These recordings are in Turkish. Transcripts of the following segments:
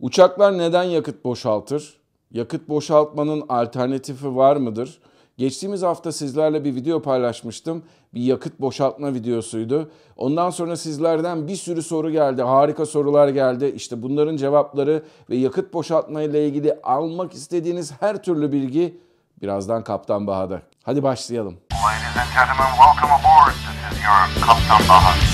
Uçaklar neden yakıt boşaltır? Yakıt boşaltmanın alternatifi var mıdır? Geçtiğimiz hafta sizlerle bir video paylaşmıştım. Bir yakıt boşaltma videosuydu. Ondan sonra sizlerden bir sürü soru geldi. Harika sorular geldi. İşte bunların cevapları ve yakıt boşaltma ile ilgili almak istediğiniz her türlü bilgi birazdan Kaptan Baha'da. Hadi başlayalım. Ladies and gentlemen, welcome aboard. This is your Kaptan Baha.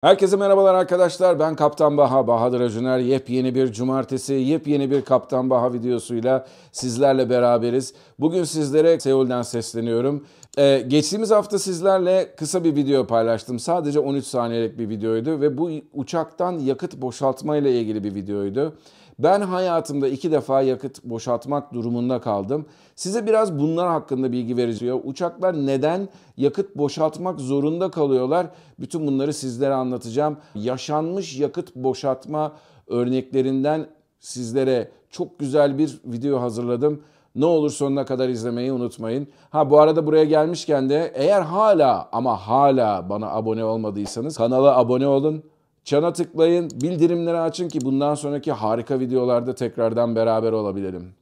Herkese merhabalar arkadaşlar. Ben Kaptan Baha, Bahadır Acuner. Yepyeni bir cumartesi, yepyeni bir Kaptan Baha videosuyla sizlerle beraberiz. Bugün sizlere Seul'den sesleniyorum. Ee, geçtiğimiz hafta sizlerle kısa bir video paylaştım. Sadece 13 saniyelik bir videoydu ve bu uçaktan yakıt boşaltma ile ilgili bir videoydu. Ben hayatımda iki defa yakıt boşaltmak durumunda kaldım. Size biraz bunlar hakkında bilgi vereceğim. Uçaklar neden yakıt boşaltmak zorunda kalıyorlar? Bütün bunları sizlere anlatacağım. Yaşanmış yakıt boşaltma örneklerinden sizlere çok güzel bir video hazırladım. Ne olur sonuna kadar izlemeyi unutmayın. Ha bu arada buraya gelmişken de eğer hala ama hala bana abone olmadıysanız kanala abone olun. Çana tıklayın, bildirimleri açın ki bundan sonraki harika videolarda tekrardan beraber olabilelim.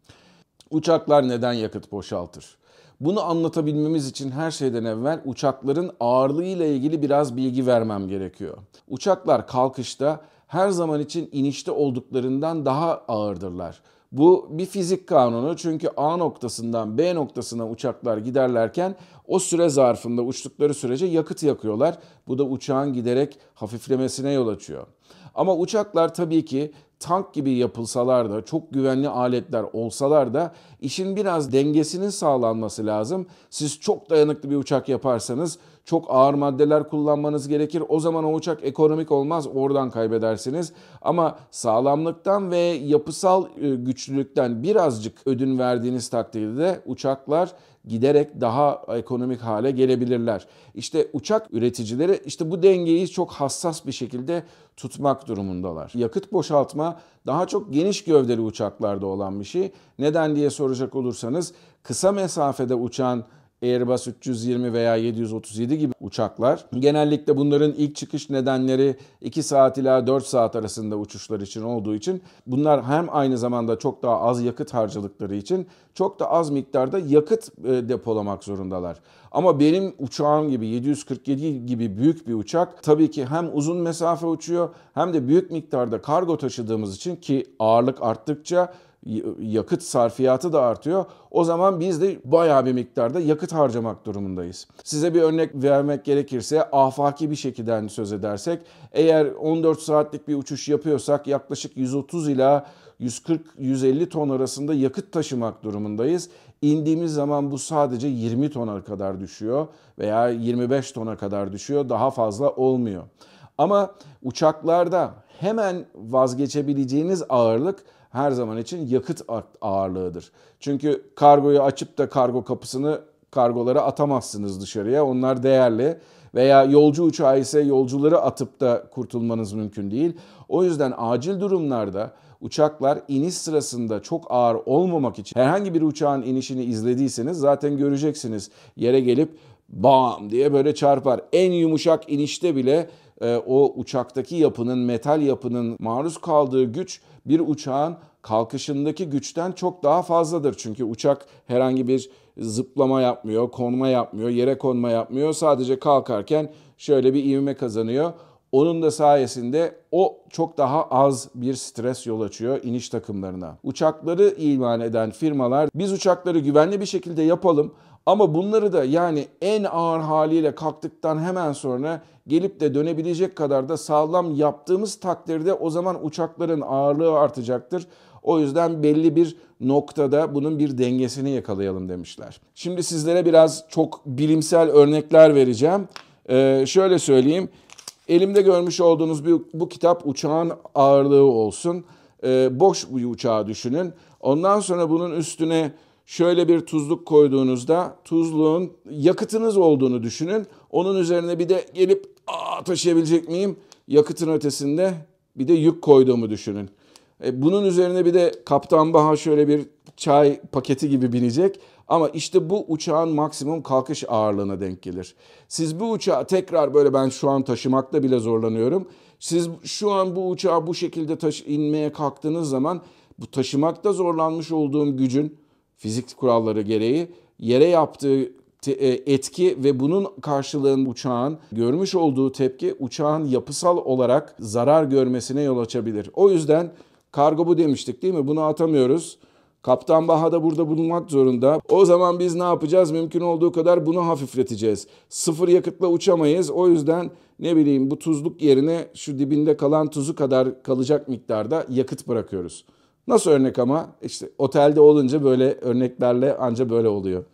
Uçaklar neden yakıt boşaltır? Bunu anlatabilmemiz için her şeyden evvel uçakların ağırlığı ile ilgili biraz bilgi vermem gerekiyor. Uçaklar kalkışta her zaman için inişte olduklarından daha ağırdırlar. Bu bir fizik kanunu çünkü A noktasından B noktasına uçaklar giderlerken o süre zarfında uçtukları sürece yakıt yakıyorlar. Bu da uçağın giderek hafiflemesine yol açıyor. Ama uçaklar tabii ki tank gibi yapılsalar da çok güvenli aletler olsalar da işin biraz dengesinin sağlanması lazım. Siz çok dayanıklı bir uçak yaparsanız çok ağır maddeler kullanmanız gerekir. O zaman o uçak ekonomik olmaz, oradan kaybedersiniz. Ama sağlamlıktan ve yapısal e, güçlülükten birazcık ödün verdiğiniz takdirde uçaklar giderek daha ekonomik hale gelebilirler. İşte uçak üreticileri işte bu dengeyi çok hassas bir şekilde tutmak durumundalar. Yakıt boşaltma daha çok geniş gövdeli uçaklarda olan bir şey. Neden diye soracak olursanız kısa mesafede uçan Airbus 320 veya 737 gibi uçaklar. Genellikle bunların ilk çıkış nedenleri 2 saat ila 4 saat arasında uçuşlar için olduğu için bunlar hem aynı zamanda çok daha az yakıt harcadıkları için çok da az miktarda yakıt e, depolamak zorundalar. Ama benim uçağım gibi 747 gibi büyük bir uçak tabii ki hem uzun mesafe uçuyor hem de büyük miktarda kargo taşıdığımız için ki ağırlık arttıkça yakıt sarfiyatı da artıyor. O zaman biz de bayağı bir miktarda yakıt harcamak durumundayız. Size bir örnek vermek gerekirse afaki bir şekilde söz edersek eğer 14 saatlik bir uçuş yapıyorsak yaklaşık 130 ila 140-150 ton arasında yakıt taşımak durumundayız. İndiğimiz zaman bu sadece 20 tona kadar düşüyor veya 25 tona kadar düşüyor. Daha fazla olmuyor. Ama uçaklarda hemen vazgeçebileceğiniz ağırlık her zaman için yakıt ağırlığıdır. Çünkü kargoyu açıp da kargo kapısını kargolara atamazsınız dışarıya. Onlar değerli veya yolcu uçağı ise yolcuları atıp da kurtulmanız mümkün değil. O yüzden acil durumlarda uçaklar iniş sırasında çok ağır olmamak için herhangi bir uçağın inişini izlediyseniz zaten göreceksiniz. Yere gelip bam diye böyle çarpar. En yumuşak inişte bile o uçaktaki yapının, metal yapının maruz kaldığı güç bir uçağın kalkışındaki güçten çok daha fazladır. Çünkü uçak herhangi bir zıplama yapmıyor, konma yapmıyor, yere konma yapmıyor. Sadece kalkarken şöyle bir ivme kazanıyor. Onun da sayesinde o çok daha az bir stres yol açıyor iniş takımlarına. Uçakları iman eden firmalar biz uçakları güvenli bir şekilde yapalım ama bunları da yani en ağır haliyle kalktıktan hemen sonra gelip de dönebilecek kadar da sağlam yaptığımız takdirde o zaman uçakların ağırlığı artacaktır. O yüzden belli bir noktada bunun bir dengesini yakalayalım demişler. Şimdi sizlere biraz çok bilimsel örnekler vereceğim. Ee, şöyle söyleyeyim. Elimde görmüş olduğunuz bir, bu kitap uçağın ağırlığı olsun. Ee, boş bir uçağı düşünün. Ondan sonra bunun üstüne şöyle bir tuzluk koyduğunuzda tuzluğun yakıtınız olduğunu düşünün. Onun üzerine bir de gelip Aa, taşıyabilecek miyim? Yakıtın ötesinde bir de yük koyduğumu düşünün. E, bunun üzerine bir de Kaptan Baha şöyle bir çay paketi gibi binecek. Ama işte bu uçağın maksimum kalkış ağırlığına denk gelir. Siz bu uçağı tekrar böyle ben şu an taşımakta bile zorlanıyorum. Siz şu an bu uçağı bu şekilde taşı inmeye kalktığınız zaman bu taşımakta zorlanmış olduğum gücün fizik kuralları gereği yere yaptığı e, etki ve bunun karşılığında uçağın görmüş olduğu tepki uçağın yapısal olarak zarar görmesine yol açabilir. O yüzden kargo bu demiştik değil mi? Bunu atamıyoruz. Kaptan Baha da burada bulunmak zorunda. O zaman biz ne yapacağız? Mümkün olduğu kadar bunu hafifleteceğiz. Sıfır yakıtla uçamayız. O yüzden ne bileyim bu tuzluk yerine şu dibinde kalan tuzu kadar kalacak miktarda yakıt bırakıyoruz. Nasıl örnek ama? İşte otelde olunca böyle örneklerle anca böyle oluyor.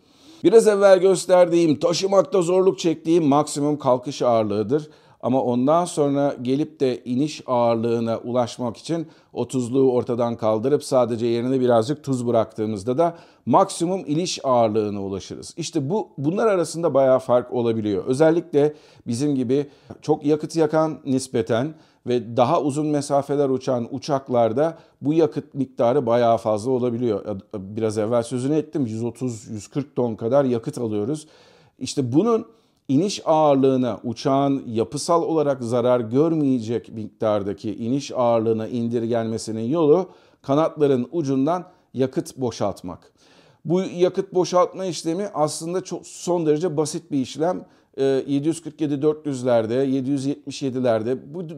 Biraz evvel gösterdiğim taşımakta zorluk çektiğim maksimum kalkış ağırlığıdır. Ama ondan sonra gelip de iniş ağırlığına ulaşmak için o tuzluğu ortadan kaldırıp sadece yerine birazcık tuz bıraktığımızda da maksimum iniş ağırlığına ulaşırız. İşte bu bunlar arasında bayağı fark olabiliyor. Özellikle bizim gibi çok yakıt yakan nispeten ve daha uzun mesafeler uçan uçaklarda bu yakıt miktarı bayağı fazla olabiliyor. Biraz evvel sözünü ettim 130-140 ton kadar yakıt alıyoruz. İşte bunun iniş ağırlığına uçağın yapısal olarak zarar görmeyecek miktardaki iniş ağırlığına indirgenmesinin yolu kanatların ucundan yakıt boşaltmak. Bu yakıt boşaltma işlemi aslında çok son derece basit bir işlem. 747-400'lerde, 777'lerde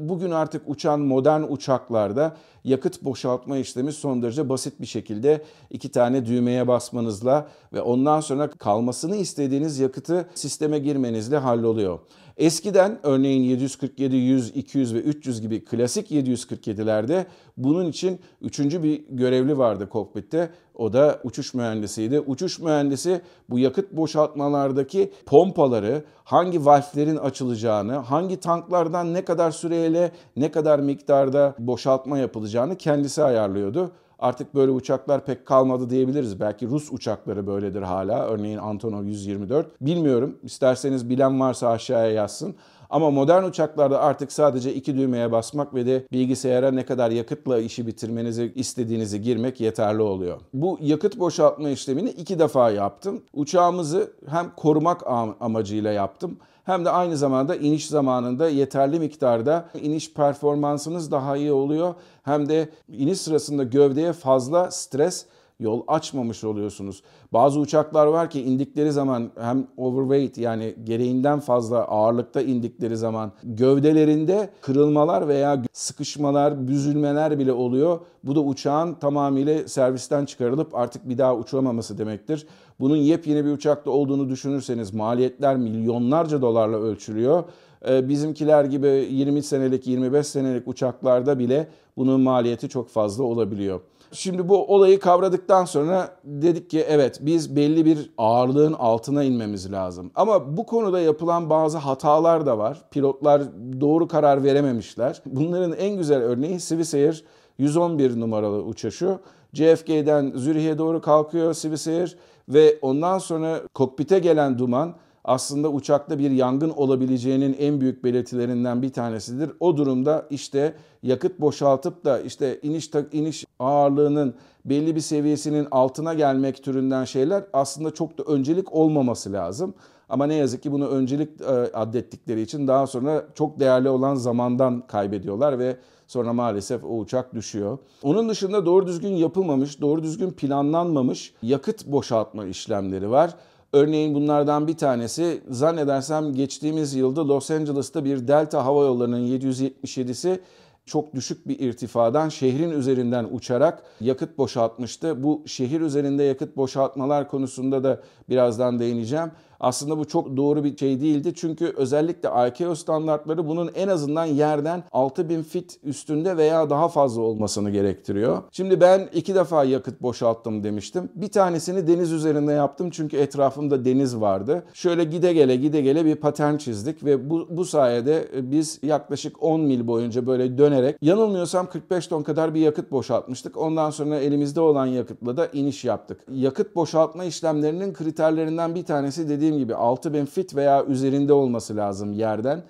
bugün artık uçan modern uçaklarda yakıt boşaltma işlemi son derece basit bir şekilde iki tane düğmeye basmanızla ve ondan sonra kalmasını istediğiniz yakıtı sisteme girmenizle halloluyor. Eskiden örneğin 747, 100, 200 ve 300 gibi klasik 747'lerde bunun için üçüncü bir görevli vardı kokpitte. O da uçuş mühendisiydi. Uçuş mühendisi bu yakıt boşaltmalardaki pompaları, hangi valflerin açılacağını, hangi tanklardan ne kadar süreyle ne kadar miktarda boşaltma yapılacağını kendisi ayarlıyordu. Artık böyle uçaklar pek kalmadı diyebiliriz. Belki Rus uçakları böyledir hala. Örneğin Antonov 124. Bilmiyorum. İsterseniz bilen varsa aşağıya yazsın. Ama modern uçaklarda artık sadece iki düğmeye basmak ve de bilgisayara ne kadar yakıtla işi bitirmenizi istediğinizi girmek yeterli oluyor. Bu yakıt boşaltma işlemini iki defa yaptım. Uçağımızı hem korumak amacıyla yaptım hem de aynı zamanda iniş zamanında yeterli miktarda iniş performansınız daha iyi oluyor. Hem de iniş sırasında gövdeye fazla stres yol açmamış oluyorsunuz. Bazı uçaklar var ki indikleri zaman hem overweight yani gereğinden fazla ağırlıkta indikleri zaman gövdelerinde kırılmalar veya sıkışmalar, büzülmeler bile oluyor. Bu da uçağın tamamıyla servisten çıkarılıp artık bir daha uçuramaması demektir. Bunun yepyeni bir uçakta olduğunu düşünürseniz maliyetler milyonlarca dolarla ölçülüyor. Ee, bizimkiler gibi 20 senelik, 25 senelik uçaklarda bile bunun maliyeti çok fazla olabiliyor. Şimdi bu olayı kavradıktan sonra dedik ki evet biz belli bir ağırlığın altına inmemiz lazım. Ama bu konuda yapılan bazı hatalar da var. Pilotlar doğru karar verememişler. Bunların en güzel örneği Swissair 111 numaralı uçuşu. JFK'den Zürih'e doğru kalkıyor Swissair ve ondan sonra kokpite gelen duman aslında uçakta bir yangın olabileceğinin en büyük belirtilerinden bir tanesidir. O durumda işte yakıt boşaltıp da işte iniş iniş ağırlığının belli bir seviyesinin altına gelmek türünden şeyler aslında çok da öncelik olmaması lazım. Ama ne yazık ki bunu öncelik e, addettikleri için daha sonra çok değerli olan zamandan kaybediyorlar ve sonra maalesef o uçak düşüyor. Onun dışında doğru düzgün yapılmamış, doğru düzgün planlanmamış yakıt boşaltma işlemleri var. Örneğin bunlardan bir tanesi zannedersem geçtiğimiz yılda Los Angeles'ta bir Delta Hava Yolları'nın 777'si çok düşük bir irtifadan şehrin üzerinden uçarak yakıt boşaltmıştı. Bu şehir üzerinde yakıt boşaltmalar konusunda da birazdan değineceğim. Aslında bu çok doğru bir şey değildi. Çünkü özellikle ICAO standartları bunun en azından yerden 6000 fit üstünde veya daha fazla olmasını gerektiriyor. Şimdi ben iki defa yakıt boşalttım demiştim. Bir tanesini deniz üzerinde yaptım çünkü etrafımda deniz vardı. Şöyle gide gele gide gele bir patern çizdik ve bu, bu sayede biz yaklaşık 10 mil boyunca böyle dönerek yanılmıyorsam 45 ton kadar bir yakıt boşaltmıştık. Ondan sonra elimizde olan yakıtla da iniş yaptık. Yakıt boşaltma işlemlerinin kriterlerinden bir tanesi dediğim gibi 6000 fit veya üzerinde olması lazım yerden.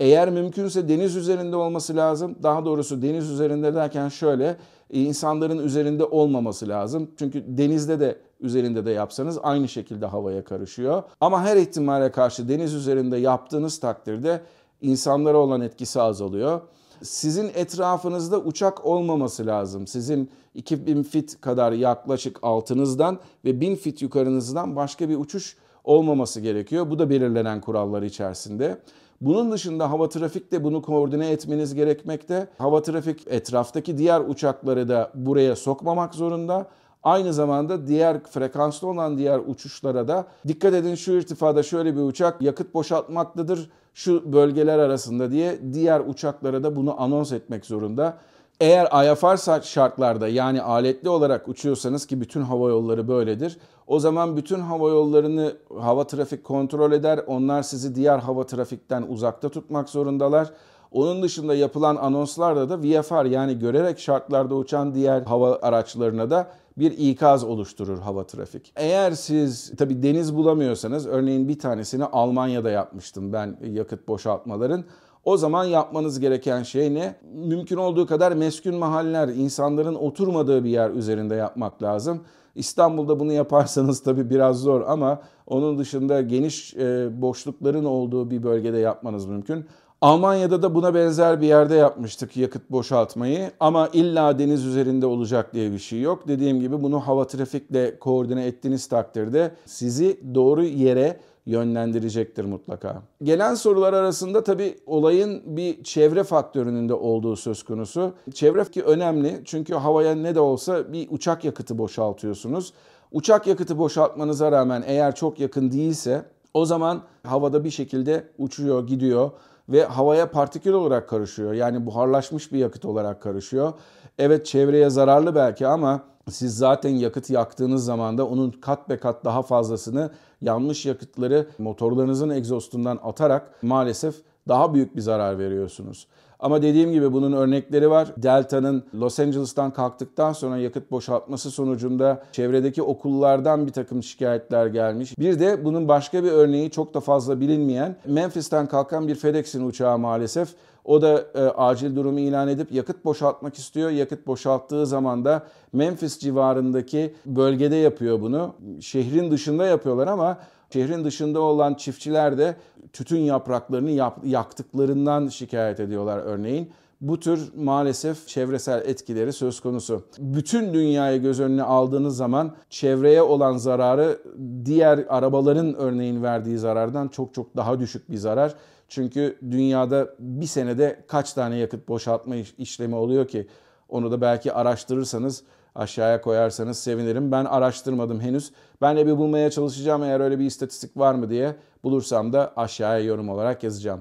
Eğer mümkünse deniz üzerinde olması lazım. Daha doğrusu deniz üzerinde derken şöyle insanların üzerinde olmaması lazım. Çünkü denizde de üzerinde de yapsanız aynı şekilde havaya karışıyor. Ama her ihtimale karşı deniz üzerinde yaptığınız takdirde insanlara olan etkisi azalıyor. Sizin etrafınızda uçak olmaması lazım. Sizin 2000 fit kadar yaklaşık altınızdan ve 1000 fit yukarınızdan başka bir uçuş olmaması gerekiyor. Bu da belirlenen kurallar içerisinde. Bunun dışında hava trafik de bunu koordine etmeniz gerekmekte. Hava trafik etraftaki diğer uçakları da buraya sokmamak zorunda. Aynı zamanda diğer frekanslı olan diğer uçuşlara da dikkat edin şu irtifada şöyle bir uçak yakıt boşaltmaktadır şu bölgeler arasında diye diğer uçaklara da bunu anons etmek zorunda. Eğer IFR şartlarda yani aletli olarak uçuyorsanız ki bütün hava yolları böyledir. O zaman bütün hava yollarını hava trafik kontrol eder. Onlar sizi diğer hava trafikten uzakta tutmak zorundalar. Onun dışında yapılan anonslarda da VFR yani görerek şartlarda uçan diğer hava araçlarına da bir ikaz oluşturur hava trafik. Eğer siz tabi deniz bulamıyorsanız örneğin bir tanesini Almanya'da yapmıştım ben yakıt boşaltmaların. O zaman yapmanız gereken şey ne? Mümkün olduğu kadar meskun mahaller, insanların oturmadığı bir yer üzerinde yapmak lazım. İstanbul'da bunu yaparsanız tabii biraz zor ama onun dışında geniş e, boşlukların olduğu bir bölgede yapmanız mümkün. Almanya'da da buna benzer bir yerde yapmıştık yakıt boşaltmayı ama illa deniz üzerinde olacak diye bir şey yok. Dediğim gibi bunu hava trafikle koordine ettiğiniz takdirde sizi doğru yere yönlendirecektir mutlaka. Gelen sorular arasında tabii olayın bir çevre faktörünün de olduğu söz konusu. Çevre ki önemli çünkü havaya ne de olsa bir uçak yakıtı boşaltıyorsunuz. Uçak yakıtı boşaltmanıza rağmen eğer çok yakın değilse o zaman havada bir şekilde uçuyor, gidiyor ve havaya partikül olarak karışıyor. Yani buharlaşmış bir yakıt olarak karışıyor. Evet çevreye zararlı belki ama siz zaten yakıt yaktığınız zaman da onun kat be kat daha fazlasını yanmış yakıtları motorlarınızın egzostundan atarak maalesef daha büyük bir zarar veriyorsunuz. Ama dediğim gibi bunun örnekleri var. Delta'nın Los Angeles'tan kalktıktan sonra yakıt boşaltması sonucunda çevredeki okullardan bir takım şikayetler gelmiş. Bir de bunun başka bir örneği çok da fazla bilinmeyen Memphis'ten kalkan bir FedEx'in uçağı maalesef o da e, acil durumu ilan edip yakıt boşaltmak istiyor. Yakıt boşalttığı zaman da Memphis civarındaki bölgede yapıyor bunu. Şehrin dışında yapıyorlar ama şehrin dışında olan çiftçiler de tütün yapraklarını yap, yaktıklarından şikayet ediyorlar örneğin. Bu tür maalesef çevresel etkileri söz konusu. Bütün dünyayı göz önüne aldığınız zaman çevreye olan zararı diğer arabaların örneğin verdiği zarardan çok çok daha düşük bir zarar. Çünkü dünyada bir senede kaç tane yakıt boşaltma işlemi oluyor ki onu da belki araştırırsanız aşağıya koyarsanız sevinirim. Ben araştırmadım henüz. Ben de bir bulmaya çalışacağım eğer öyle bir istatistik var mı diye. Bulursam da aşağıya yorum olarak yazacağım.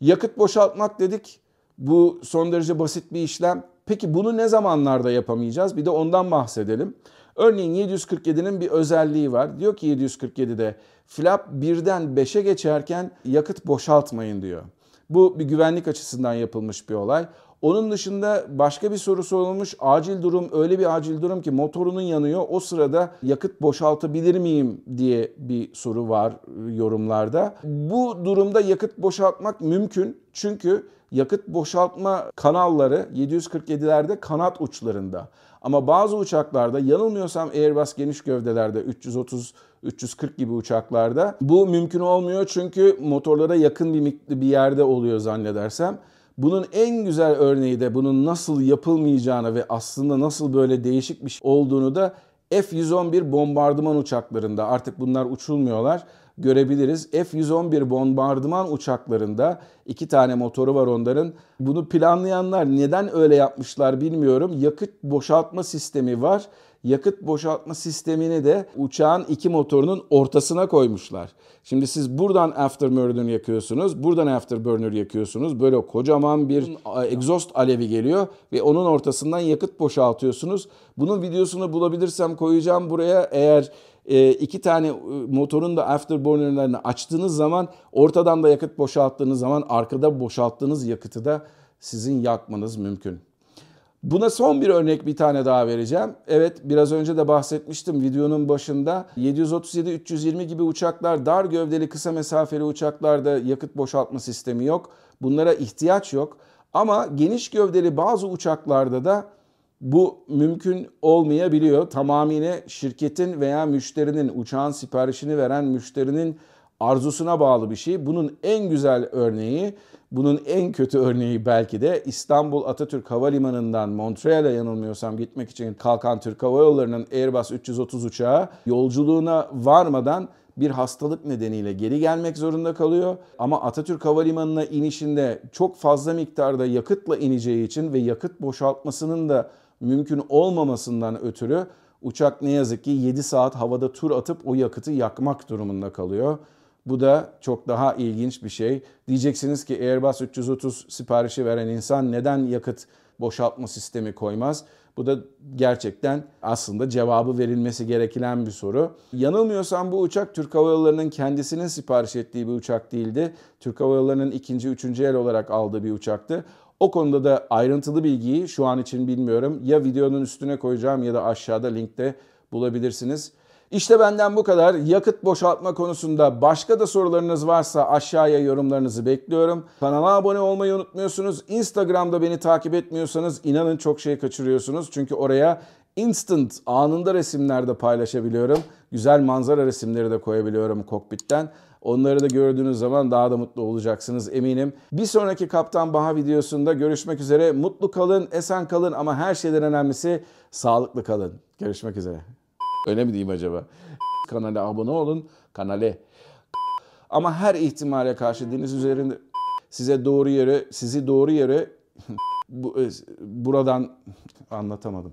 Yakıt boşaltmak dedik. Bu son derece basit bir işlem. Peki bunu ne zamanlarda yapamayacağız? Bir de ondan bahsedelim. Örneğin 747'nin bir özelliği var. Diyor ki 747'de flap 1'den 5'e geçerken yakıt boşaltmayın diyor. Bu bir güvenlik açısından yapılmış bir olay. Onun dışında başka bir soru sorulmuş. Acil durum öyle bir acil durum ki motorunun yanıyor. O sırada yakıt boşaltabilir miyim diye bir soru var yorumlarda. Bu durumda yakıt boşaltmak mümkün. Çünkü yakıt boşaltma kanalları 747'lerde kanat uçlarında. Ama bazı uçaklarda yanılmıyorsam Airbus geniş gövdelerde 330 340 gibi uçaklarda bu mümkün olmuyor çünkü motorlara yakın bir bir yerde oluyor zannedersem. Bunun en güzel örneği de bunun nasıl yapılmayacağını ve aslında nasıl böyle değişik bir şey olduğunu da F-111 bombardıman uçaklarında artık bunlar uçulmuyorlar görebiliriz. F-111 bombardıman uçaklarında iki tane motoru var onların. Bunu planlayanlar neden öyle yapmışlar bilmiyorum. Yakıt boşaltma sistemi var. Yakıt boşaltma sistemini de uçağın iki motorunun ortasına koymuşlar. Şimdi siz buradan afterburner yakıyorsunuz, buradan afterburner yakıyorsunuz. Böyle kocaman bir egzoz alevi geliyor ve onun ortasından yakıt boşaltıyorsunuz. Bunun videosunu bulabilirsem koyacağım buraya. Eğer e, iki tane e, motorun da afterburner'larını açtığınız zaman ortadan da yakıt boşalttığınız zaman arkada boşalttığınız yakıtı da sizin yakmanız mümkün. Buna son bir örnek bir tane daha vereceğim. Evet biraz önce de bahsetmiştim videonun başında. 737-320 gibi uçaklar dar gövdeli kısa mesafeli uçaklarda yakıt boşaltma sistemi yok. Bunlara ihtiyaç yok. Ama geniş gövdeli bazı uçaklarda da bu mümkün olmayabiliyor. Tamamıyla şirketin veya müşterinin uçağın siparişini veren müşterinin arzusuna bağlı bir şey. Bunun en güzel örneği, bunun en kötü örneği belki de İstanbul Atatürk Havalimanı'ndan Montreal'e yanılmıyorsam gitmek için kalkan Türk Hava Yolları'nın Airbus 330 uçağı yolculuğuna varmadan bir hastalık nedeniyle geri gelmek zorunda kalıyor. Ama Atatürk Havalimanı'na inişinde çok fazla miktarda yakıtla ineceği için ve yakıt boşaltmasının da mümkün olmamasından ötürü uçak ne yazık ki 7 saat havada tur atıp o yakıtı yakmak durumunda kalıyor. Bu da çok daha ilginç bir şey. Diyeceksiniz ki Airbus 330 siparişi veren insan neden yakıt boşaltma sistemi koymaz? Bu da gerçekten aslında cevabı verilmesi gereken bir soru. Yanılmıyorsam bu uçak Türk Hava Yolları'nın kendisinin sipariş ettiği bir uçak değildi. Türk Hava Yolları'nın ikinci, üçüncü el olarak aldığı bir uçaktı. O konuda da ayrıntılı bilgiyi şu an için bilmiyorum. Ya videonun üstüne koyacağım ya da aşağıda linkte bulabilirsiniz. İşte benden bu kadar. Yakıt boşaltma konusunda başka da sorularınız varsa aşağıya yorumlarınızı bekliyorum. Kanala abone olmayı unutmuyorsunuz. Instagram'da beni takip etmiyorsanız inanın çok şey kaçırıyorsunuz. Çünkü oraya instant anında resimlerde paylaşabiliyorum. Güzel manzara resimleri de koyabiliyorum kokpitten. Onları da gördüğünüz zaman daha da mutlu olacaksınız eminim. Bir sonraki Kaptan Baha videosunda görüşmek üzere. Mutlu kalın, esen kalın ama her şeyden önemlisi sağlıklı kalın. Görüşmek üzere. Öyle mi diyeyim acaba? Kanala abone olun. Kanale. Ama her ihtimale karşı deniz üzerinde size doğru yere, sizi doğru yere bu, buradan anlatamadım.